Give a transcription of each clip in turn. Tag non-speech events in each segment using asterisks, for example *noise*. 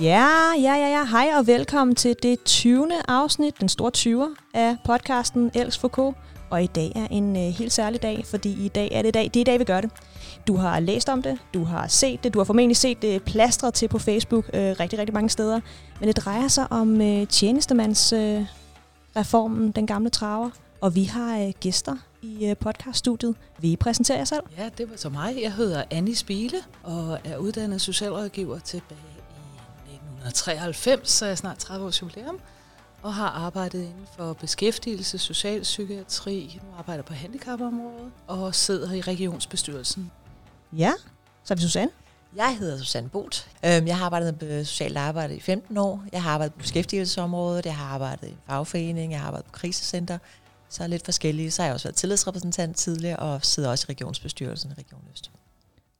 Ja, ja, ja, ja. Hej og velkommen til det 20. afsnit, den store 20'er af podcasten Elks for K. Og i dag er en øh, helt særlig dag, fordi i dag er det dag, det er i dag, vi gør det. Du har læst om det, du har set det, du har formentlig set det plastret til på Facebook øh, rigtig, rigtig mange steder. Men det drejer sig om øh, tjenestemandsreformen, øh, den gamle traver. Og vi har øh, gæster i øh, podcaststudiet. Vil I præsentere jer selv? Ja, det var så mig. Jeg hedder Annie Spile og er uddannet socialrådgiver tilbage 1993, så er jeg snart 30 års jubilæum og har arbejdet inden for beskæftigelse, socialpsykiatri, nu arbejder på handicapområdet og sidder i regionsbestyrelsen. Ja, så er vi Susanne. Jeg hedder Susanne Bot. Øhm, jeg har arbejdet med socialt arbejde i 15 år. Jeg har arbejdet på beskæftigelsesområdet, jeg har arbejdet i en fagforening, jeg har arbejdet på krisecenter. Så er lidt forskellige. Så har jeg også været tillidsrepræsentant tidligere, og sidder også i regionsbestyrelsen i Region Øst.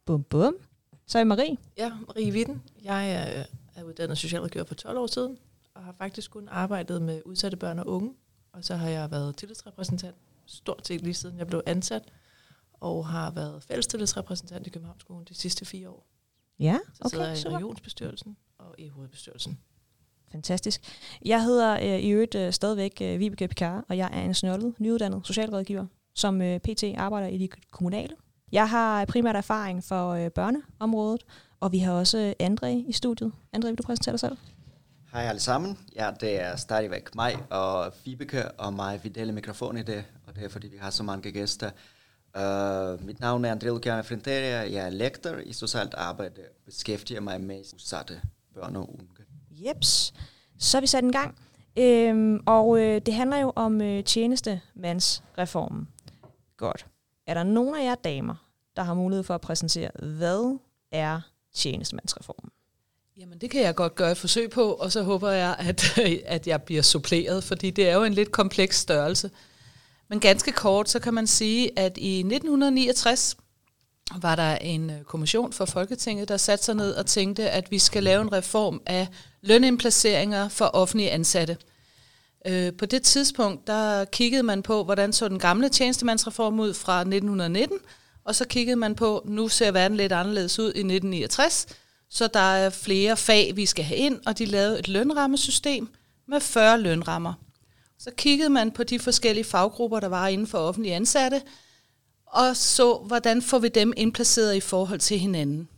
Bum, bum. Så er Marie. Ja, Marie Witten. Jeg er, uddannet socialrådgiver for 12 år siden, og har faktisk kun arbejdet med udsatte børn og unge. Og så har jeg været tillidsrepræsentant stort set lige siden jeg blev ansat, og har været fællestillidsrepræsentant i Københavnsskolen de sidste fire år. Ja, Så okay, sidder jeg i regionsbestyrelsen og i hovedbestyrelsen. Fantastisk. Jeg hedder øh, i øvrigt øh, stadigvæk øh, Vibeke Picard, og jeg er en snørlet, nyuddannet socialrådgiver, som øh, PT arbejder i de kommunale. Jeg har primært erfaring for øh, børneområdet, og vi har også øh, André i studiet. André, vil du præsentere dig selv? Hej alle sammen. Ja, det er stadigvæk mig og Vibeke og mig, vi deler mikrofon i det, og det er fordi vi har så mange gæster. Uh, mit navn er André Luciano Frenteria, jeg er lektor i socialt arbejde og beskæftiger mig med udsatte børn og unge. Jeps. Så er vi sat en gang. Øhm, og øh, det handler jo om øh, tjenestemandsreformen. Godt. Er der nogen af jer damer, der har mulighed for at præsentere, hvad er tjenestemandsreformen? Jamen, det kan jeg godt gøre et forsøg på, og så håber jeg, at, *laughs* at jeg bliver suppleret, fordi det er jo en lidt kompleks størrelse. Men ganske kort, så kan man sige, at i 1969 var der en øh, kommission for Folketinget, der satte sig ned og tænkte, at vi skal lave en reform af lønindplaceringer for offentlige ansatte. Øh, På det tidspunkt, der kiggede man på, hvordan så den gamle tjenestemandsreform ud fra 1919, og så kiggede man på, nu ser verden lidt anderledes ud i 1969, så der er flere fag, vi skal have ind, og de lavede et lønrammesystem med 40 lønrammer. Så kiggede man på de forskellige faggrupper, der var inden for offentlige ansatte, og så, hvordan får vi dem indplaceret i forhold til hinanden.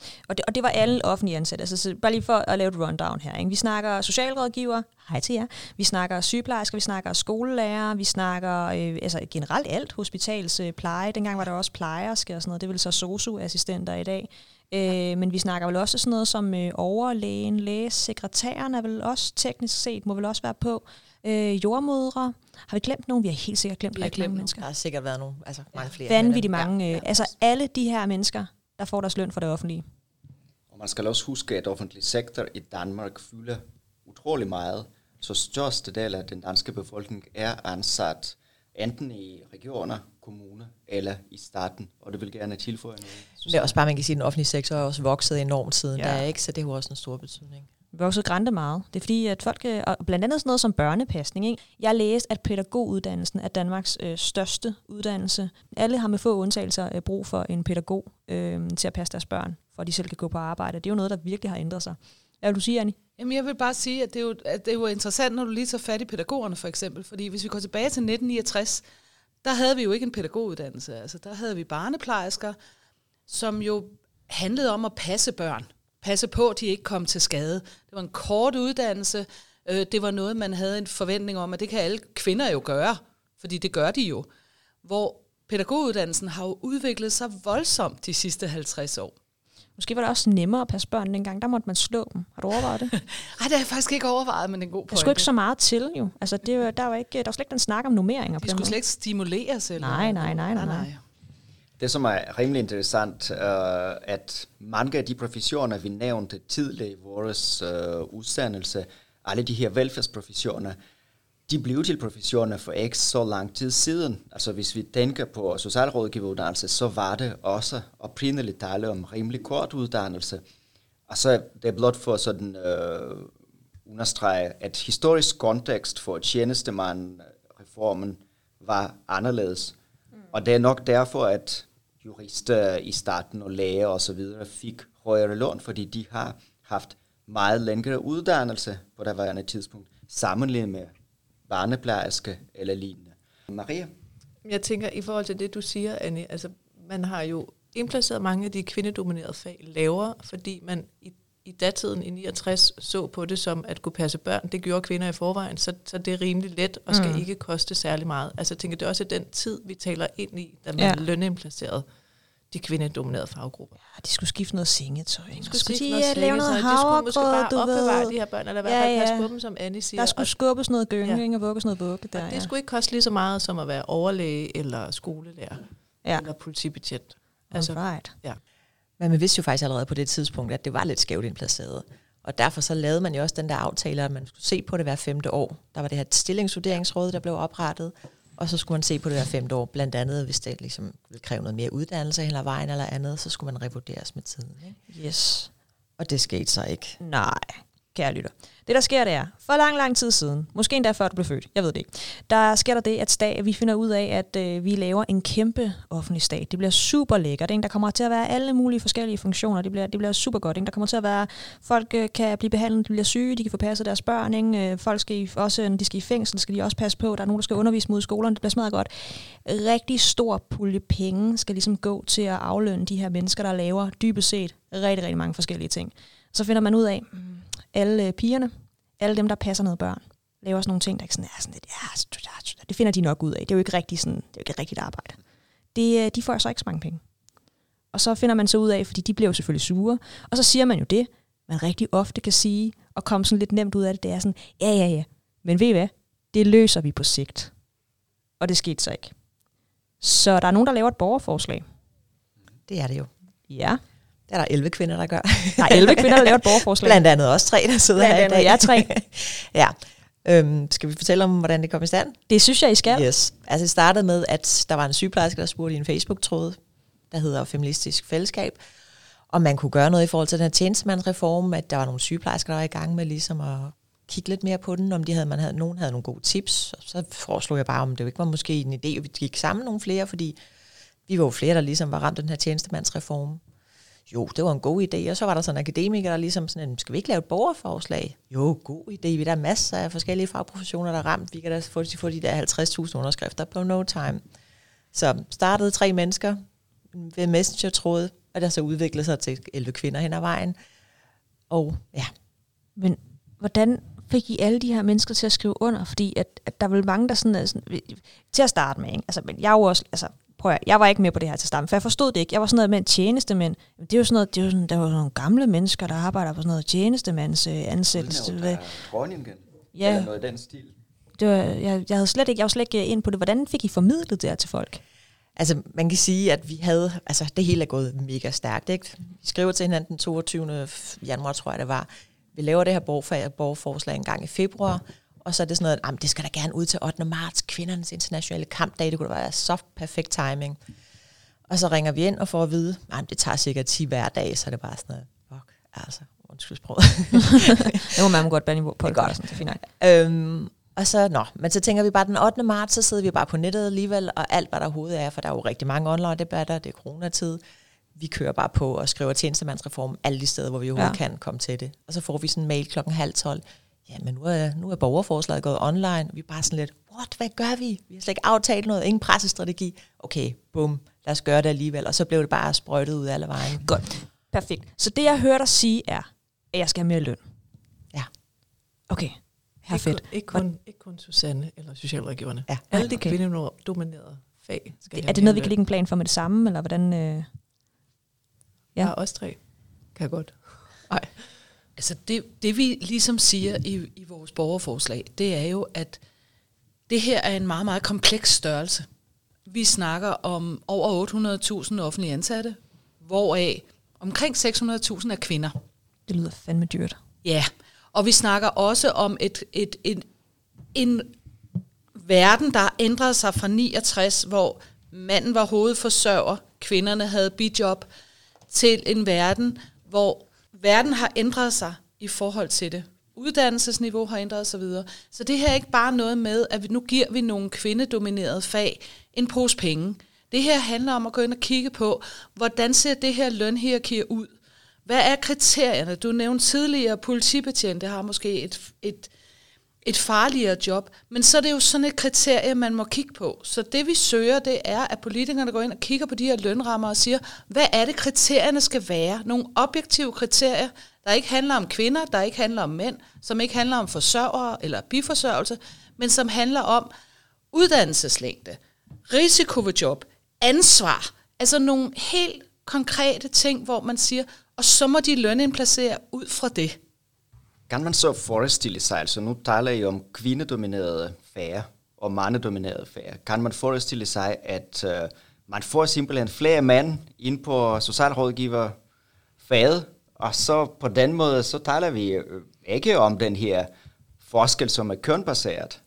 Ja. Og det, og det var alle offentlige ansatte. Altså, så bare lige for at lave et rundown her. Ikke? Vi snakker socialrådgiver, hej til jer. Vi snakker sygeplejersker, vi snakker skolelærer, vi snakker øh, altså generelt alt, hospitals øh. Dengang var der også plejerske og sådan noget. Det vil så sosu-assistenter i dag. Øh, men vi snakker vel også sådan noget som øh, overlægen, lægesekretæren er vel også teknisk set, må vel også være på. Øh, jordmødre. Har vi glemt nogen? Vi har helt sikkert glemt Vi har rigtig glemt mange nogen. mennesker. Der har sikkert været nogle, altså mange flere. Vanvittigt men, øh, mange. ja, Øh, ja. altså alle de her mennesker, der får deres løn fra det offentlige. Og man skal også huske, at offentlig sektor i Danmark fylder utrolig meget, så største del af den danske befolkning er ansat enten i regioner, kommuner eller i staten, og det vil gerne tilføje noget. Det er også bare, man kan sige, at den offentlige sektor er også vokset enormt siden Ja. der, ikke? så det har også en stor betydning. Vokset grænte meget. Det er fordi, at folk, øh, og blandt andet sådan noget som børnepasning, ikke? jeg læste, at pædagoguddannelsen er Danmarks øh, største uddannelse. Alle har med få undtagelser øh, brug for en pædagog øh, til at passe deres børn, for at de selv kan gå på arbejde. Det er jo noget, der virkelig har ændret sig. Hvad vil du sige, Annie? Jamen, jeg vil bare sige, at det, er jo, at det er jo interessant, når du lige tager fat i pædagogerne for eksempel. Fordi hvis vi går tilbage til 1969, der havde vi jo ikke en pædagoguddannelse. Altså, der havde vi barneplejersker, som jo handlede om at passe børn. Passe på, at de ikke kom til skade. Det var en kort uddannelse. Øh, Det var noget, man havde en forventning om, at det kan alle kvinder jo gøre. Fordi det gør de jo. Hvor pædagoguddannelsen har jo udviklet sig voldsomt de sidste 50 år. Måske var det også nemmere at passe børn dengang. Der måtte man slå dem. Har du overvejet det? *laughs* Ej, det har jeg faktisk ikke overvejet, men det er en god Der pointe. skulle ikke så meget til, jo. Altså, det, er der var, ikke, der var slet ikke den snak om nummeringer. De skulle slet ikke stimuleres. Eller Nej, nej, nej, nej, nej. Det, som er rimelig interessant, er, at mange af de professioner, vi nævnte tidligere i vores øh, udsendelse, alle de her velfærdsprofessioner, de blev til professioner for ikke så lang tid siden. Altså hvis vi tænker på socialrådgiveruddannelse, så var det også oprindeligt tale om rimelig kort uddannelse. Og så det er blot for sådan øh, understrege, at historisk kontekst for tjenestemandreformen var anderledes. Mm. Og det er nok derfor, at jurister i starten og læger og så videre fik højere løn, fordi de har haft meget længere uddannelse på daværende tidspunkt, sammenlignet med barneplejerske eller lignende. Maria? Jeg tænker, i forhold til det, du siger, Anne, altså man har jo indplaceret mange af de kvindedominerede fag lavere, fordi man i, i datiden i 69 så på det som at kunne passe børn. Det gjorde kvinder i forvejen, så, så det er rimelig let og skal mm. ikke koste særlig meget. Altså jeg tænker, det er også den tid, vi taler ind i, da man ja. lønindplacerede de kvindedominerede faggrupper. Ja, de skulle skifte noget sengetøj. De skulle, skulle skifte noget lave noget havregrød, De skulle måske bare opbevare ved. de her børn, eller i hvert fald ja, ja. passe på dem, som Annie siger. Der skulle skubbes noget gønging ja. og vugges noget vugge der. Og det ja. skulle ikke koste lige så meget som at være overlæge eller skolelærer ja. eller politibetjent. Altså, right. ja. Men man vidste jo faktisk allerede på det tidspunkt, at det var lidt skævt indplaceret. Og derfor så lavede man jo også den der aftale, at man skulle se på det hver femte år. Der var det her stillingsvurderingsråd, der blev oprettet, og så skulle man se på det hver femte år, blandt andet, hvis det ligesom ville kræve noget mere uddannelse hen vejen eller andet, så skulle man revurderes med tiden. Ikke? Yes. Og det skete så ikke. Nej, kære lytter. Det, der sker, det er, for lang, lang tid siden, måske endda før du blev født, jeg ved det ikke, der sker der det, at stat, vi finder ud af, at øh, vi laver en kæmpe offentlig stat. Det bliver super lækkert. Ikke? Der kommer til at være alle mulige forskellige funktioner. Det bliver, det bliver super godt. Ikke? Der kommer til at være, folk øh, kan blive behandlet, de bliver syge, de kan få passet deres børn. Ikke? Øh, folk skal i, også, når de skal i fængsel, skal de også passe på. Der er nogen, der skal undervise mod skolerne. Det bliver smadret godt. Rigtig stor pulje penge skal ligesom gå til at aflønne de her mennesker, der laver dybest set rigtig, rigtig mange forskellige ting. Så finder man ud af, hmm, alle øh, pigerne, alle dem, der passer noget børn, laver også nogle ting, der ikke sådan er sådan lidt, ja, det finder de nok ud af. Det er jo ikke rigtig sådan, det er jo ikke rigtigt arbejde. Det, øh, de får så ikke så mange penge. Og så finder man så ud af, fordi de bliver jo selvfølgelig sure, og så siger man jo det, man rigtig ofte kan sige, og komme sådan lidt nemt ud af det, det er sådan, ja, ja, ja, men ved I hvad? Det løser vi på sigt. Og det skete så ikke. Så der er nogen, der laver et borgerforslag. Det er det jo. Ja. Det er der 11 kvinder, der gør. Der er 11 kvinder, der laver et borgerforslag. *laughs* Blandt andet også tre, der sidder Blandt her i dag. Jeg tre. *laughs* ja. Øhm, skal vi fortælle om, hvordan det kom i stand? Det synes jeg, I skal. Yes. Altså det startede med, at der var en sygeplejerske, der spurgte i en Facebook-tråd, der hedder Feministisk Fællesskab, om man kunne gøre noget i forhold til den her tjenestemandsreform, at der var nogle sygeplejersker, der var i gang med ligesom at kigge lidt mere på den, om de havde, man havde, nogen havde nogle gode tips. Og så foreslog jeg bare, om det ikke var måske en idé, at vi gik sammen nogle flere, fordi vi var jo flere, der ligesom var ramt den her tjenestemandsreform jo, det var en god idé. Og så var der sådan en akademiker, der ligesom sådan, skal vi ikke lave et borgerforslag? Jo, god idé. Vi der er masser af forskellige fagprofessioner, der er ramt. Vi kan da få, få de der 50.000 underskrifter på no time. Så startede tre mennesker ved Messenger-tråd, og der så udviklede sig til 11 kvinder hen ad vejen. Og ja. Men hvordan fik I alle de her mennesker til at skrive under? Fordi at, at der er vel mange, der sådan er sådan, til at starte med, ikke? Altså, men jeg er jo også, altså, prøv at, jeg var ikke med på det her til starten, for jeg forstod det ikke. Jeg var sådan noget med en tjenestemand. Det er jo sådan noget, det er jo sådan, der var nogle gamle mennesker, der arbejder på sådan noget tjenestemands øh, ansættelse. Det er ja. eller noget i den stil. Det var, jeg, jeg, havde slet ikke, jeg var slet ikke ind på det. Hvordan fik I formidlet det her til folk? Altså, man kan sige, at vi havde, altså det hele er gået mega stærkt, ikke? Vi skriver til hinanden den 22. januar, tror jeg det var. Vi laver det her borgerforslag en gang i februar, og så er det sådan noget, at det skal da gerne ud til 8. marts, kvindernes internationale kampdag, det kunne da være så perfekt timing. Og så ringer vi ind og får at vide, at det tager sikkert 10 hver dag, så er det bare sådan noget, fuck, altså, undskyld sproget. *laughs* det må man godt bande på podcasten, det er fint. Øhm, og så, nå, men så tænker vi bare, den 8. marts, så sidder vi bare på nettet alligevel, og alt, hvad der overhovedet er, for der er jo rigtig mange online-debatter, det er coronatid, vi kører bare på og skriver tjenestemandsreform alle de steder, hvor vi overhovedet ja. kan komme til det. Og så får vi sådan en mail klokken halv tolv ja, men nu er, nu er borgerforslaget gået online, vi er bare sådan lidt, what, hvad gør vi? Vi har slet ikke aftalt noget, ingen pressestrategi. Okay, bum, lad os gøre det alligevel. Og så blev det bare sprøjtet ud alle vejen. Godt, perfekt. Så det, jeg hører dig sige, er, at jeg skal have mere løn. Ja. Okay, her ikke, fedt. Ikke kun, ikke kun Susanne eller socialrådgiverne. Ja. Alle de okay. kvindedominerede fag skal Er det noget, vi kan lægge en plan for med det samme, eller hvordan? Øh... Ja. ja, os tre. Kan jeg godt. *laughs* Nej. Altså det, det vi ligesom siger i, i vores borgerforslag, det er jo, at det her er en meget, meget kompleks størrelse. Vi snakker om over 800.000 offentlige ansatte, hvoraf omkring 600.000 er kvinder. Det lyder fandme dyrt. Ja, og vi snakker også om et, et, et, en verden, der ændret sig fra 69, hvor manden var hovedforsørger, kvinderne havde bijob, til en verden, hvor verden har ændret sig i forhold til det. Uddannelsesniveau har ændret sig videre. Så det her er ikke bare noget med, at vi, nu giver vi nogle kvindedominerede fag en pose penge. Det her handler om at gå ind og kigge på, hvordan ser det her lønhierarki ud? Hvad er kriterierne? Du nævnte tidligere at politibetjente har måske et, et, et farligere job, men så er det jo sådan et kriterie, man må kigge på. Så det vi søger, det er, at politikerne går ind og kigger på de her lønrammer og siger, hvad er det kriterierne skal være? Nogle objektive kriterier, der ikke handler om kvinder, der ikke handler om mænd, som ikke handler om forsørgere eller biforsørgelse, men som handler om uddannelseslængde, risiko ved job, ansvar, altså nogle helt konkrete ting, hvor man siger, og så må de lønindplacere ud fra det. Kan man så forestille sig, altså nu taler I om kvindedominerede fag og mandedominerede fag. Kan man forestille sig, at øh, man får simpelthen flere mænd ind på socialrådgiverfaget, og så på den måde, så taler vi øh, ikke om den her forskel, som er kønbaseret.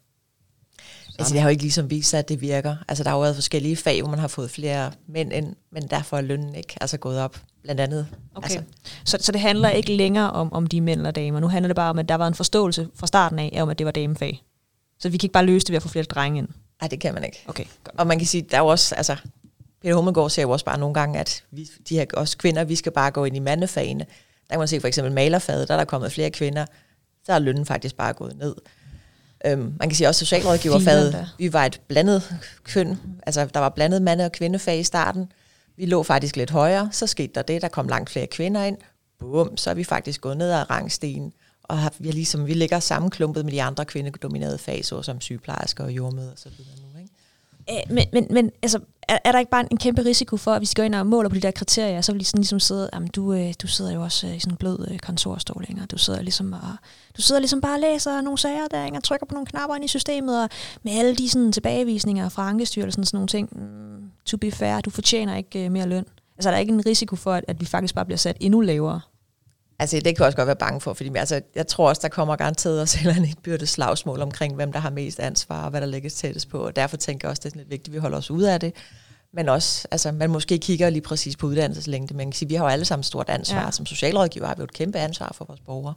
Altså det har jo ikke ligesom vist sig, at det virker. Altså der har jo været forskellige fag, hvor man har fået flere mænd ind, men derfor er lønnen ikke altså gået op, blandt andet. Okay. Altså, Så, så det handler ikke længere om, om de mænd eller damer. Nu handler det bare om, at der var en forståelse fra starten af, om at det var damefag. Så vi kan ikke bare løse det ved at få flere drenge ind. ej, det kan man ikke. Okay, godt. Og man kan sige, der er jo også, altså, Peter Hummelgaard siger jo også bare nogle gange, at vi, de her også kvinder, vi skal bare gå ind i mandefagene. Der kan man se for eksempel malerfaget, der er der kommet flere kvinder, så er lønnen faktisk bare gået ned. Øhm, man kan sige også socialrådgiverfaget, vi var et blandet køn, altså der var blandet mande- og kvindefag i starten. Vi lå faktisk lidt højere, så skete der det, der kom langt flere kvinder ind. Bum, så er vi faktisk gået ned ad rangstenen, og har, vi, er ligesom, vi ligger sammenklumpet med de andre kvindedominerede fag, såsom sygeplejersker og jordmøder og så videre nu. Ikke? Øh, men, men, men altså, er, er der ikke bare en, en kæmpe risiko for, at hvis vi går ind og måler på de der kriterier, så vil de sådan ligesom sidde, jamen du, øh, du sidder jo også øh, i sådan en blød øh, kontorstol, ikke? og du sidder ligesom og, du sidder ligesom bare og læser nogle sager der, ikke? og trykker på nogle knapper ind i systemet, og med alle de sådan, tilbagevisninger fra Ankestyrelsen og sådan nogle ting, mm, to be fair, du fortjener ikke øh, mere løn. Altså er der ikke en risiko for, at, at vi faktisk bare bliver sat endnu lavere? Altså, det kan jeg også godt være bange for, fordi altså, jeg tror også, der kommer garanteret også et eller andet byrde slagsmål omkring, hvem der har mest ansvar, og hvad der lægges tættest på, og derfor tænker jeg også, det er sådan lidt vigtigt, at vi holder os ude af det. Men også, altså, man måske kigger lige præcis på uddannelseslængde, men kan sige, vi har jo alle sammen et stort ansvar. Ja. Som socialrådgiver har vi jo et kæmpe ansvar for vores borgere,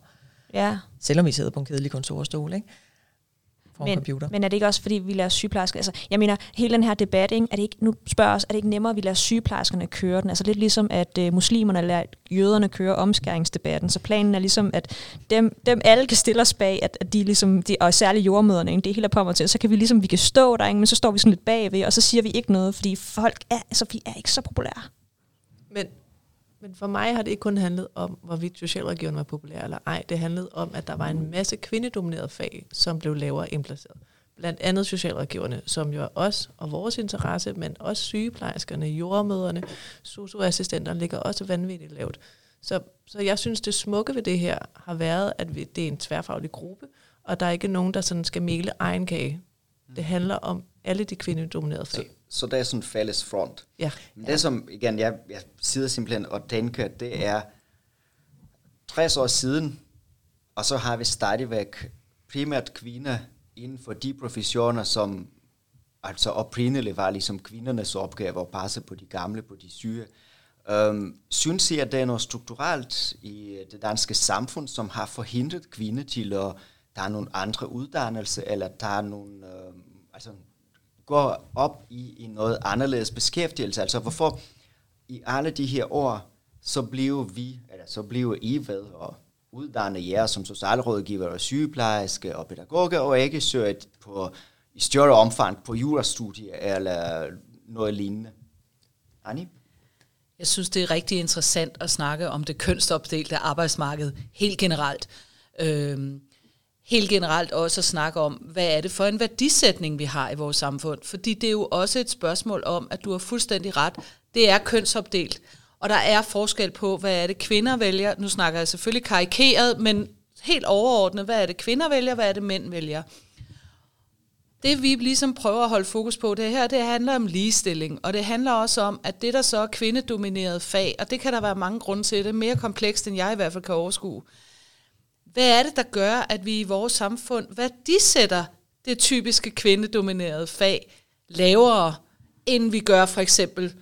Ja, selvom vi sidder på en kedelig kontorstol, ikke? For en men, computer. men er det ikke også, fordi vi lader sygeplejersker... Altså, jeg mener, hele den her debat, ikke, er det ikke, nu spørger os, er det ikke nemmere, at vi lader sygeplejerskerne køre den? Altså lidt ligesom, at øh, muslimerne lader jøderne køre omskæringsdebatten. Så planen er ligesom, at dem, dem alle kan stille os bag, at, at de ligesom, de, og særligt jordmøderne, ikke, det er helt på mig til, så kan vi ligesom, vi kan stå der, ikke, men så står vi sådan lidt bagved, og så siger vi ikke noget, fordi folk er, altså, vi er ikke så populære. Men, men for mig har det ikke kun handlet om, hvorvidt socialrådgiverne var populære eller ej. Det handlede om, at der var en masse kvindedominerede fag, som blev lavere indplaceret. Blandt andet socialrådgiverne, som jo er os og vores interesse, men også sygeplejerskerne, jordmøderne, socioassistenterne ligger også vanvittigt lavt. Så, så jeg synes, det smukke ved det her har været, at vi, det er en tværfaglig gruppe, og der er ikke nogen, der sådan skal mele egen kage. Det handler om alle de kvindedominerede Så, fag så det er sådan en fælles front. Ja. Men det som, igen, jeg, jeg sidder simpelthen og tænker, det er 60 år siden, og så har vi stadigvæk primært kvinder inden for de professioner, som altså oprindeligt var ligesom kvindernes opgave at passe på de gamle, på de syge. Um, synes I, at det er noget strukturelt i det danske samfund, som har forhindret kvinder til at tage nogle andre uddannelser, eller tage nogle, uh, altså går op i, i noget anderledes beskæftigelse. Altså hvorfor i alle de her år, så blev vi, eller så blev I ved at uddanne jer som socialrådgiver og sygeplejerske og pædagoger, og ikke søgt på, i større omfang på jurastudier eller noget lignende. Annie? Jeg synes, det er rigtig interessant at snakke om det kønsopdelte arbejdsmarked helt generelt. Øhm, helt generelt også at snakke om, hvad er det for en værdisætning, vi har i vores samfund. Fordi det er jo også et spørgsmål om, at du har fuldstændig ret. Det er kønsopdelt. Og der er forskel på, hvad er det kvinder vælger. Nu snakker jeg selvfølgelig karikeret, men helt overordnet, hvad er det kvinder vælger, hvad er det mænd vælger. Det vi ligesom prøver at holde fokus på, det her, det handler om ligestilling, og det handler også om, at det der så er kvindedomineret fag, og det kan der være mange grunde til, det er mere komplekst, end jeg i hvert fald kan overskue. Hvad er det, der gør, at vi i vores samfund værdisætter det typiske kvindedominerede fag lavere, end vi gør for eksempel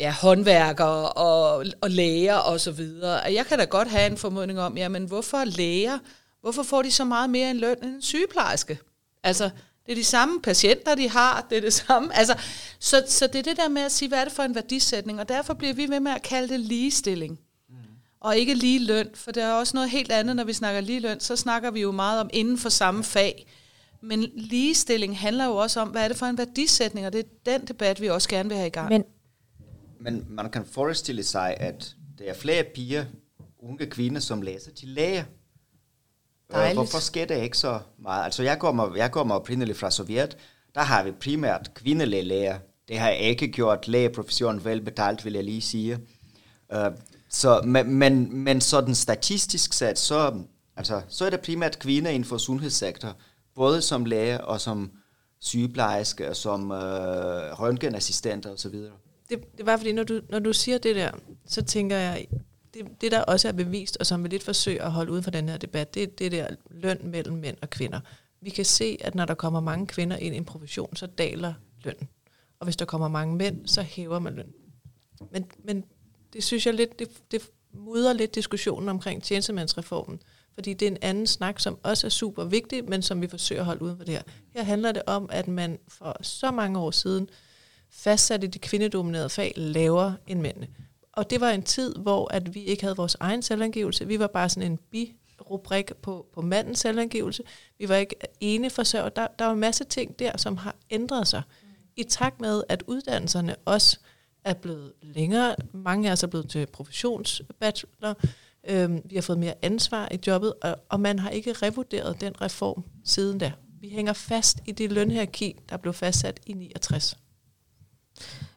ja, håndværkere og, og læger og så videre. Og jeg kan da godt have en formodning om, jamen hvorfor læger, hvorfor får de så meget mere en løn end en sygeplejerske? Altså, det er de samme patienter, de har, det er det samme. Altså, så, så det er det der med at sige, hvad er det for en værdisætning, og derfor bliver vi ved med at kalde det ligestilling. Og ikke lige løn, for der er også noget helt andet, når vi snakker lige løn, så snakker vi jo meget om inden for samme fag. Men ligestilling handler jo også om, hvad er det for en værdisætning, og det er den debat, vi også gerne vil have i gang. Men Men man kan forestille sig, at der er flere piger, unge kvinder, som læser til læger. Øh, Dejligt. Hvorfor sker det ikke så meget? Altså, jeg kommer, jeg kommer oprindeligt fra Sovjet. Der har vi primært kvindelige læger. Det har ikke gjort lægeprofessionen velbetalt, vil jeg lige sige. Uh, så, men, men, men sådan statistisk sat, så, altså, så er det primært kvinder inden for sundhedssektor, både som læge og som sygeplejerske, og som øh, røntgenassistenter osv. det, det var fordi, når du, når du siger det der, så tænker jeg, det, det der også er bevist, og som vi lidt forsøger at holde uden for den her debat, det er det der løn mellem mænd og kvinder. Vi kan se, at når der kommer mange kvinder ind i en profession, så daler lønnen. Og hvis der kommer mange mænd, så hæver man løn. Men, men det synes jeg lidt, det, det mudrer lidt diskussionen omkring tjenestemandsreformen. Fordi det er en anden snak, som også er super vigtig, men som vi forsøger at holde uden for det her. Her handler det om, at man for så mange år siden fastsatte de kvindedominerede fag lavere end mændene. Og det var en tid, hvor at vi ikke havde vores egen selvangivelse. Vi var bare sådan en bi-rubrik på, på mandens selvangivelse. Vi var ikke ene forsørger. Der, der var masser masse ting der, som har ændret sig. I takt med, at uddannelserne også er blevet længere. Mange af os er blevet til professionsbachelor. Øhm, vi har fået mere ansvar i jobbet, og, og man har ikke revurderet den reform siden da. Vi hænger fast i det lønhierarki, der blev fastsat i 69.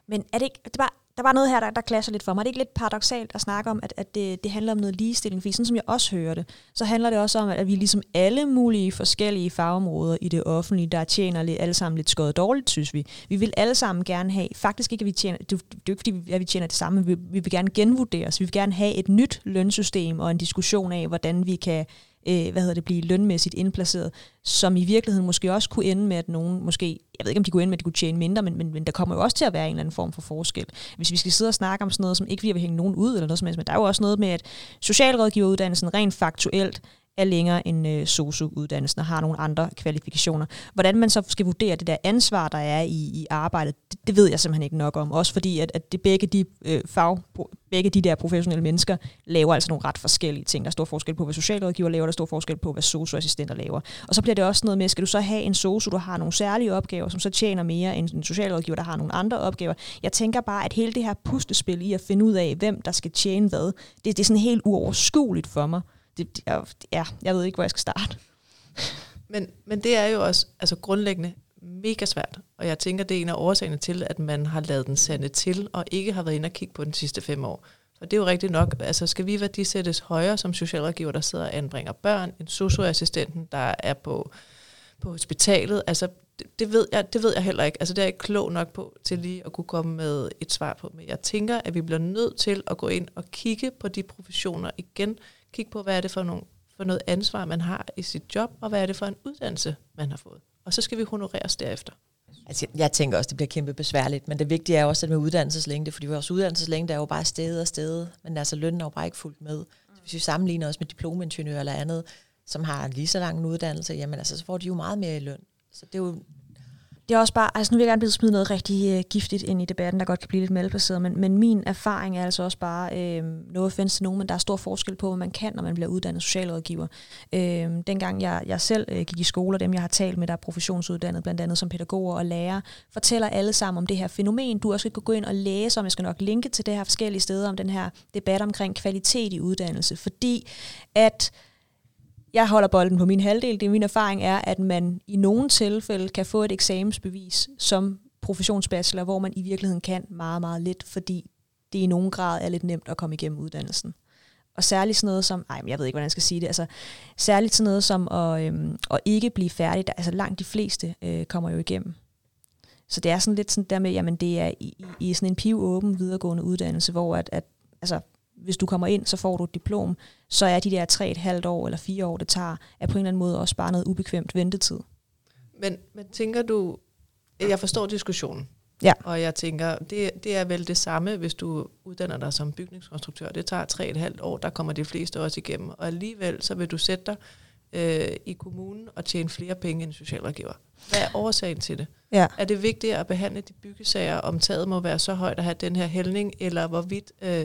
Men er det ikke, det bare der var noget her, der, der klasser lidt for mig. Er det ikke lidt paradoxalt at snakke om, at, at det, det handler om noget ligestilling? Fordi sådan som jeg også hører det, så handler det også om, at vi ligesom alle mulige forskellige fagområder i det offentlige, der tjener lidt, alle sammen lidt skåret dårligt, synes vi. Vi vil alle sammen gerne have, faktisk ikke, at vi tjener, det, det er jo ikke fordi, vi- at vi tjener det samme, men vi, vi vil gerne genvurderes. Vi vil gerne have et nyt lønsystem og en diskussion af, hvordan vi kan øh, hvad hedder det, blive lønmæssigt indplaceret, som i virkeligheden måske også kunne ende med, at nogen måske, jeg ved ikke om de kunne ende med, at de kunne tjene mindre, men, men, men der kommer jo også til at være en eller anden form for forskel. Hvis vi skal sidde og snakke om sådan noget, som ikke vi vil hænge nogen ud, eller noget som helst, men der er jo også noget med, at socialrådgiveruddannelsen rent faktuelt er længere end øh, SOSU-uddannelsen og har nogle andre kvalifikationer. Hvordan man så skal vurdere det der ansvar, der er i, i arbejdet, det, det ved jeg simpelthen ikke nok om. Også fordi, at, at det begge de øh, fag, begge de der professionelle mennesker laver altså nogle ret forskellige ting. Der er stor forskel på, hvad socialrådgiver laver, der er stor forskel på, hvad socioassistenter laver. Og så bliver det også noget med, skal du så have en SOSU, der har nogle særlige opgaver, som så tjener mere end en socialrådgiver, der har nogle andre opgaver. Jeg tænker bare, at hele det her puslespil i at finde ud af, hvem der skal tjene hvad, det, det er sådan helt uoverskueligt for mig. Det, det, ja, jeg ved ikke, hvor jeg skal starte. Men, men det er jo også altså grundlæggende mega svært, og jeg tænker, det er en af årsagerne til, at man har lavet den sande til, og ikke har været inde og kigge på den sidste fem år. Og det er jo rigtigt nok, altså skal vi værdisættes højere som socialrådgiver, der sidder og anbringer børn, en socioassistenten, der er på, på hospitalet, altså det, det, ved jeg, det ved jeg heller ikke. Altså det er jeg ikke klog nok på til lige at kunne komme med et svar på. Men jeg tænker, at vi bliver nødt til at gå ind og kigge på de professioner igen. Kigge på, hvad er det for, nogle, for noget ansvar, man har i sit job, og hvad er det for en uddannelse, man har fået. Og så skal vi honoreres derefter. Altså, jeg tænker også, det bliver kæmpe besværligt, men det vigtige er også, at med uddannelseslængde, fordi vores uddannelseslængde er jo bare stedet og stedet, men altså lønnen er jo bare ikke fuldt med. Så hvis vi sammenligner os med diplomingeniører eller andet, som har lige så lang en uddannelse, jamen altså, så får de jo meget mere i løn. Så det er jo, det er også bare, altså nu vil jeg gerne smide noget rigtig øh, giftigt ind i debatten, der godt kan blive lidt malplaceret, men, men min erfaring er altså også bare, øh, noget offense til nogen, men der er stor forskel på, hvad man kan, når man bliver uddannet socialrådgiver. Øh, dengang jeg, jeg selv øh, gik i skole, og dem jeg har talt med, der er professionsuddannet, blandt andet som pædagoger og lærere, fortæller alle sammen om det her fænomen. Du også skal gå ind og læse om, jeg skal nok linke til det her forskellige steder, om den her debat omkring kvalitet i uddannelse, fordi at jeg holder bolden på min halvdel. Det er min erfaring er, at man i nogle tilfælde kan få et eksamensbevis som professionsbachelor, hvor man i virkeligheden kan meget, meget lidt, fordi det i nogen grad er lidt nemt at komme igennem uddannelsen. Og særligt sådan noget som, ej, men jeg ved ikke, hvordan jeg skal sige det, altså særligt sådan noget som at, øhm, at ikke blive færdig, der, altså langt de fleste øh, kommer jo igennem. Så det er sådan lidt sådan der med, jamen det er i, i, i sådan en pivåben videregående uddannelse, hvor at, at altså, hvis du kommer ind, så får du et diplom, så er de der tre et halvt år eller fire år, det tager, er på en eller anden måde også bare noget ubekvemt ventetid. Men, men tænker du, jeg forstår diskussionen, Ja. og jeg tænker, det, det er vel det samme, hvis du uddanner dig som bygningskonstruktør. Det tager tre et halvt år, der kommer de fleste også igennem, og alligevel så vil du sætte dig øh, i kommunen og tjene flere penge end socialrådgiver. Hvad er årsagen til det? Ja. Er det vigtigere at behandle de byggesager, om taget må være så højt at have den her hældning, eller hvorvidt øh,